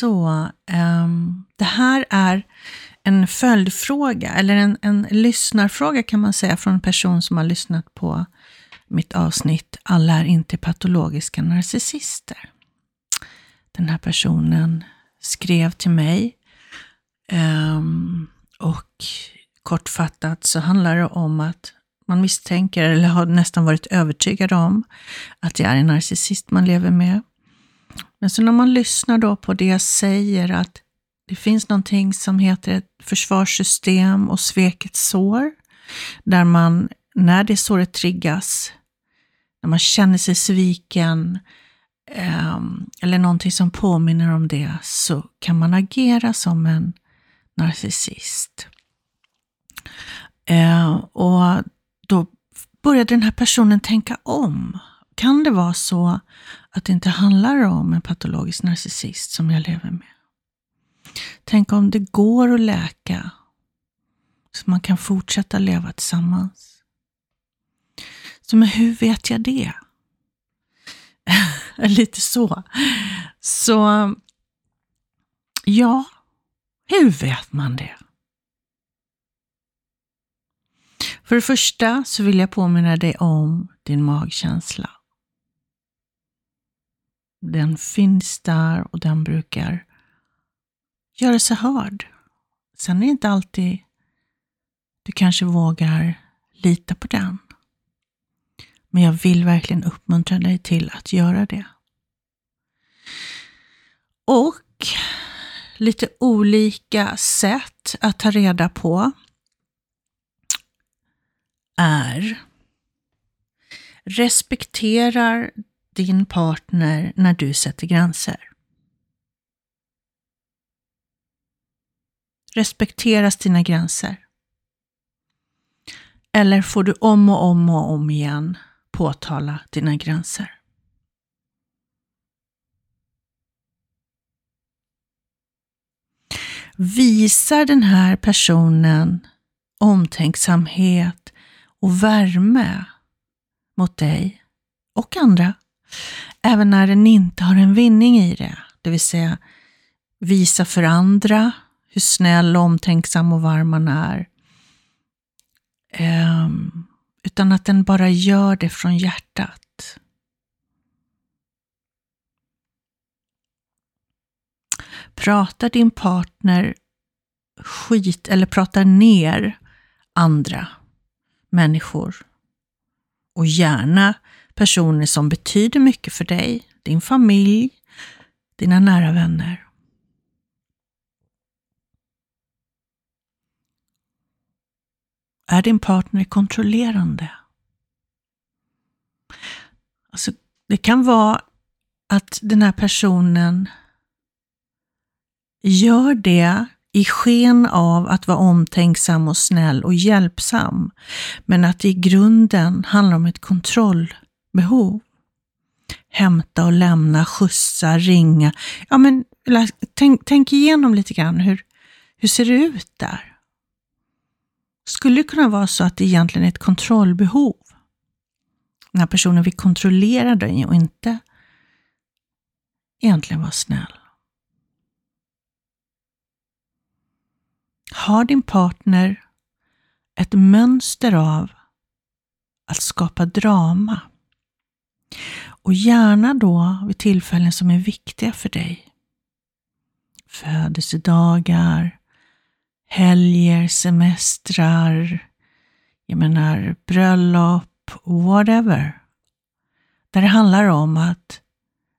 Så um, det här är en följdfråga, eller en, en lyssnarfråga kan man säga, från en person som har lyssnat på mitt avsnitt Alla är inte patologiska narcissister. Den här personen skrev till mig um, och kortfattat så handlar det om att man misstänker, eller har nästan varit övertygad om, att det är en narcissist man lever med. Men så när man lyssnar då på det jag säger, att det finns någonting som heter ett försvarssystem och svekets sår, där man, när det såret triggas, när man känner sig sviken, ehm, eller någonting som påminner om det, så kan man agera som en narcissist. Ehm, och då började den här personen tänka om. Kan det vara så att det inte handlar om en patologisk narcissist som jag lever med? Tänk om det går att läka så man kan fortsätta leva tillsammans. Så men hur vet jag det? Lite så. Så ja, hur vet man det? För det första så vill jag påminna dig om din magkänsla. Den finns där och den brukar göra sig hörd. Sen är det inte alltid du kanske vågar lita på den. Men jag vill verkligen uppmuntra dig till att göra det. Och lite olika sätt att ta reda på är respekterar din partner när du sätter gränser. Respekteras dina gränser? Eller får du om och om och om igen påtala dina gränser? Visar den här personen omtänksamhet och värme mot dig och andra, även när den inte har en vinning i det, det vill säga visa för andra hur snäll, omtänksam och varm man är. Um, utan att den bara gör det från hjärtat. Pratar din partner skit eller pratar ner andra människor och gärna personer som betyder mycket för dig, din familj, dina nära vänner. Är din partner kontrollerande? Alltså, det kan vara att den här personen gör det i sken av att vara omtänksam och snäll och hjälpsam, men att det i grunden handlar om ett kontroll Behov? Hämta och lämna, skjutsa, ringa. Ja, men tänk, tänk igenom lite grann. Hur, hur ser det ut där? Skulle det kunna vara så att det egentligen är ett kontrollbehov? Den här personen vill kontrollera dig och inte egentligen vara snäll. Har din partner ett mönster av att skapa drama och gärna då vid tillfällen som är viktiga för dig. Födelsedagar, helger, semestrar, jag menar bröllop, whatever. Där det handlar om att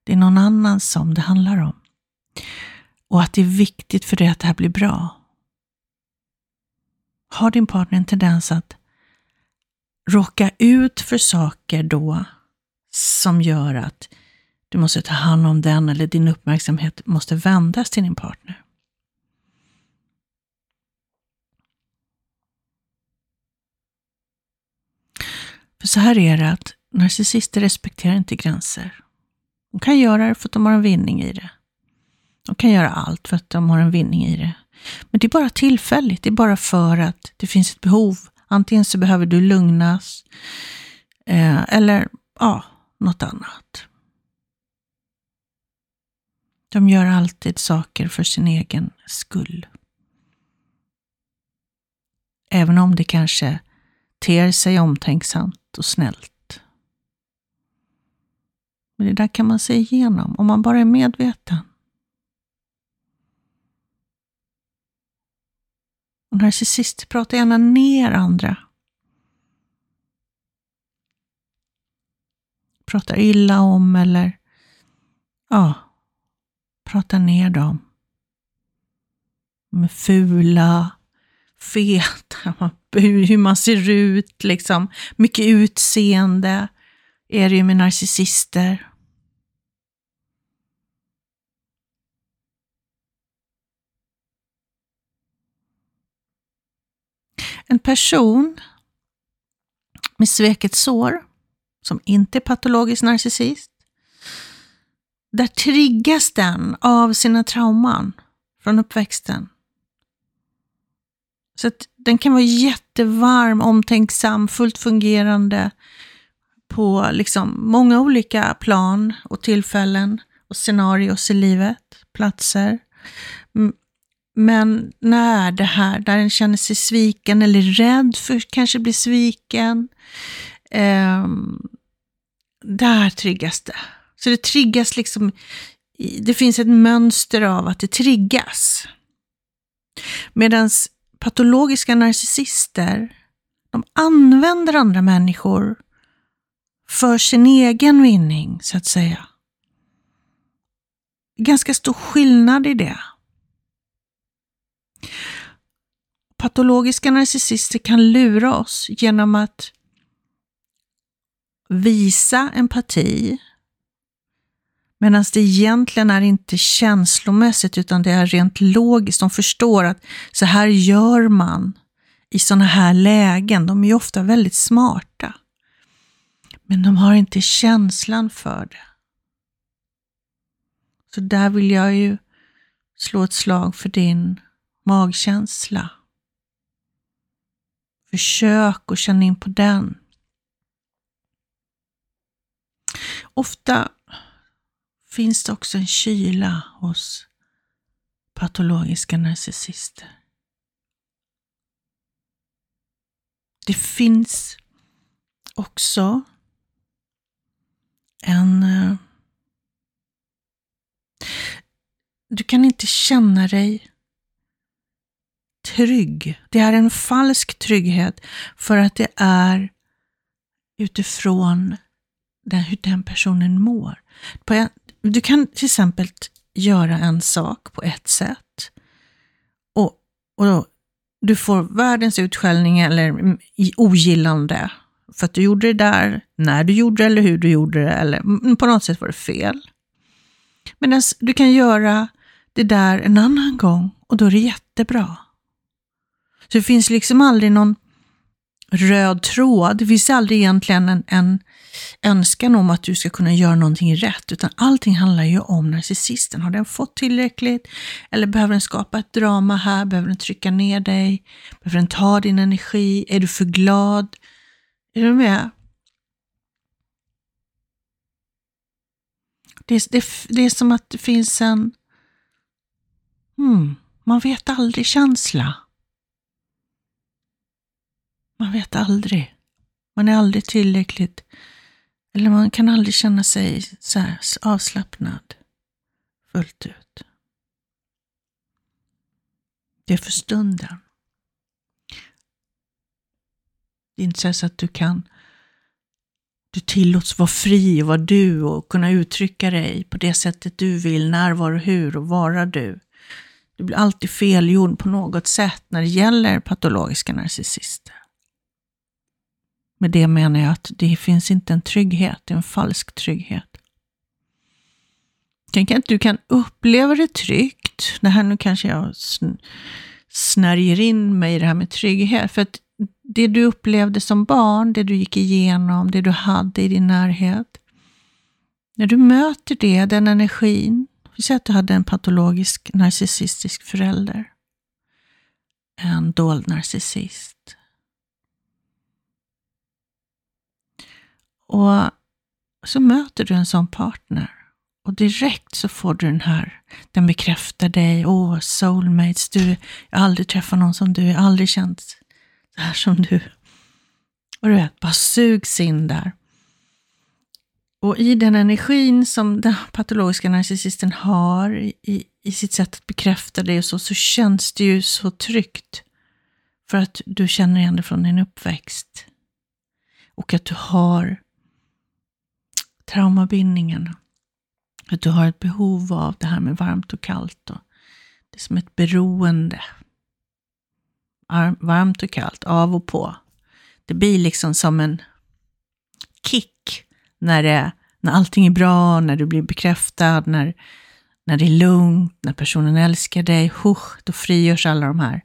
det är någon annan som det handlar om. Och att det är viktigt för dig att det här blir bra. Har din partner en tendens att råka ut för saker då som gör att du måste ta hand om den eller din uppmärksamhet måste vändas till din partner? För så här är det att narcissister respekterar inte gränser. De kan göra det för att de har en vinning i det. De kan göra allt för att de har en vinning i det. Men det är bara tillfälligt. Det är bara för att det finns ett behov. Antingen så behöver du lugnas eh, eller ja, något annat. De gör alltid saker för sin egen skull. Även om det kanske ter sig omtänksamt och snällt. Men det där kan man se igenom om man bara är medveten. Och narcissister pratar gärna ner andra. Pratar illa om eller ja, pratar ner dem. De är fula, feta, hur man ser ut, liksom. mycket utseende är det ju med narcissister. En person med svekets sår, som inte är patologisk narcissist, där triggas den av sina trauman från uppväxten. Så att den kan vara jättevarm, omtänksam, fullt fungerande på liksom många olika plan och tillfällen och scenarios i livet, platser. Men när det här, där den känner sig sviken eller rädd för kanske bli sviken, eh, där triggas det. Så det triggas liksom, det finns ett mönster av att det triggas. Medan patologiska narcissister, de använder andra människor för sin egen vinning, så att säga. Ganska stor skillnad i det. Patologiska narcissister kan lura oss genom att visa empati, medan det egentligen är inte känslomässigt utan det är rent logiskt. De förstår att så här gör man i sådana här lägen. De är ju ofta väldigt smarta. Men de har inte känslan för det. Så där vill jag ju slå ett slag för din magkänsla. Försök att känna in på den. Ofta finns det också en kyla hos patologiska narcissister. Det finns också en... Eh, du kan inte känna dig trygg. Det är en falsk trygghet för att det är utifrån den, hur den personen mår. du kan till exempel göra en sak på ett sätt och, och du får världens utskällning eller ogillande för att du gjorde det där, när du gjorde det eller hur du gjorde det eller på något sätt var det fel. Medan du kan göra det där en annan gång och då är det jättebra. Så det finns liksom aldrig någon röd tråd. Det finns aldrig egentligen en, en önskan om att du ska kunna göra någonting rätt, utan allting handlar ju om narcissisten. Har den fått tillräckligt? Eller behöver den skapa ett drama här? Behöver den trycka ner dig? Behöver den ta din energi? Är du för glad? Är du med? Det, det, det är som att det finns en, hmm, man vet aldrig känsla. Man vet aldrig. Man är aldrig tillräckligt, eller man kan aldrig känna sig så här avslappnad fullt ut. Det är för stunden. Det är inte så att du kan du tillåts vara fri och vara du och kunna uttrycka dig på det sättet du vill, när, var och hur och vara du. Du blir alltid felgjord på något sätt när det gäller patologiska narcissister. Med det menar jag att det finns inte en trygghet, det är en falsk trygghet. Tänk att du kan uppleva det tryggt. Det här nu kanske jag snärjer in mig i det här med trygghet. För att det du upplevde som barn, det du gick igenom, det du hade i din närhet. När du möter det, den energin, vi säger att du hade en patologisk narcissistisk förälder. En dold narcissist. Och så möter du en sån partner Och direkt så får du den här, den bekräftar dig. Åh, oh, soulmates, du, jag har aldrig träffat någon som du, jag har aldrig känt så här som du. Och du vet, bara sugs in där. Och i den energin som den patologiska narcissisten har i, i sitt sätt att bekräfta det och så, så känns det ju så tryggt. För att du känner igen det från din uppväxt. Och att du har traumabindningen. Att du har ett behov av det här med varmt och kallt. Och det är som ett beroende. Varmt och kallt, av och på. Det blir liksom som en kick när, det, när allting är bra, när du blir bekräftad, när, när det är lugnt, när personen älskar dig. Husch, då frigörs alla de här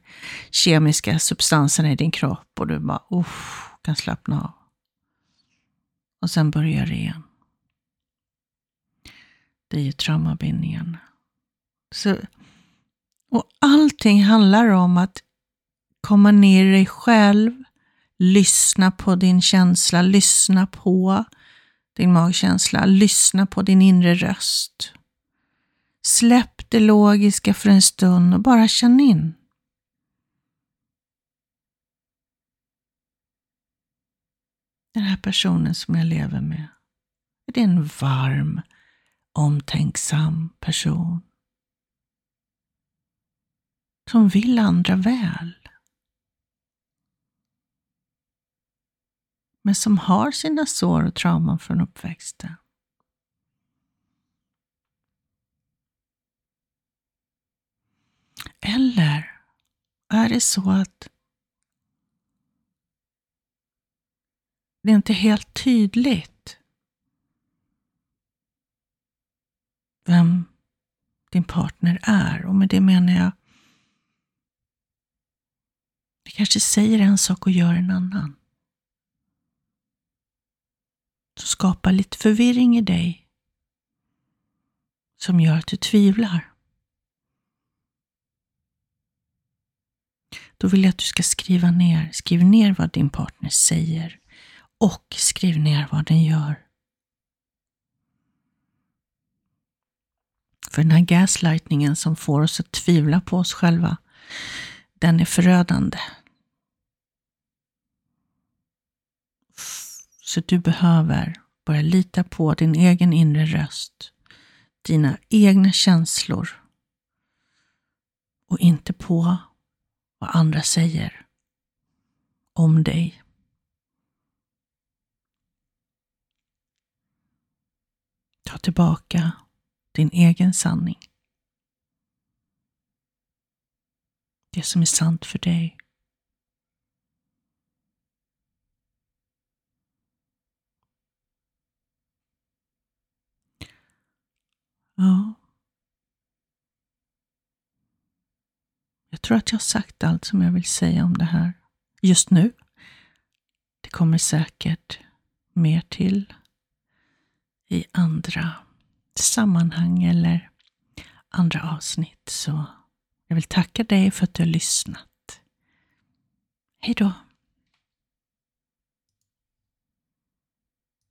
kemiska substanserna i din kropp och du bara uh, kan slappna av. Och sen börjar det igen. Det är ju traumabindningen. Så, och allting handlar om att komma ner i dig själv, lyssna på din känsla, lyssna på din magkänsla, lyssna på din inre röst. Släpp det logiska för en stund och bara känn in. Den här personen som jag lever med, är det en varm, omtänksam person som vill andra väl. Men som har sina sår och trauman från uppväxten. Eller är det så att det är inte helt tydligt vem din partner är. Och med det menar jag, det kanske säger en sak och gör en annan. Så skapa lite förvirring i dig som gör att du tvivlar. Då vill jag att du ska skriva ner, skriv ner vad din partner säger och skriv ner vad den gör. För den här gaslightningen som får oss att tvivla på oss själva, den är förödande. Så du behöver börja lita på din egen inre röst, dina egna känslor och inte på vad andra säger om dig. Ta tillbaka din egen sanning. Det som är sant för dig. Ja. Jag tror att jag har sagt allt som jag vill säga om det här just nu. Det kommer säkert mer till i andra sammanhang eller andra avsnitt. Så jag vill tacka dig för att du har lyssnat. Hej då!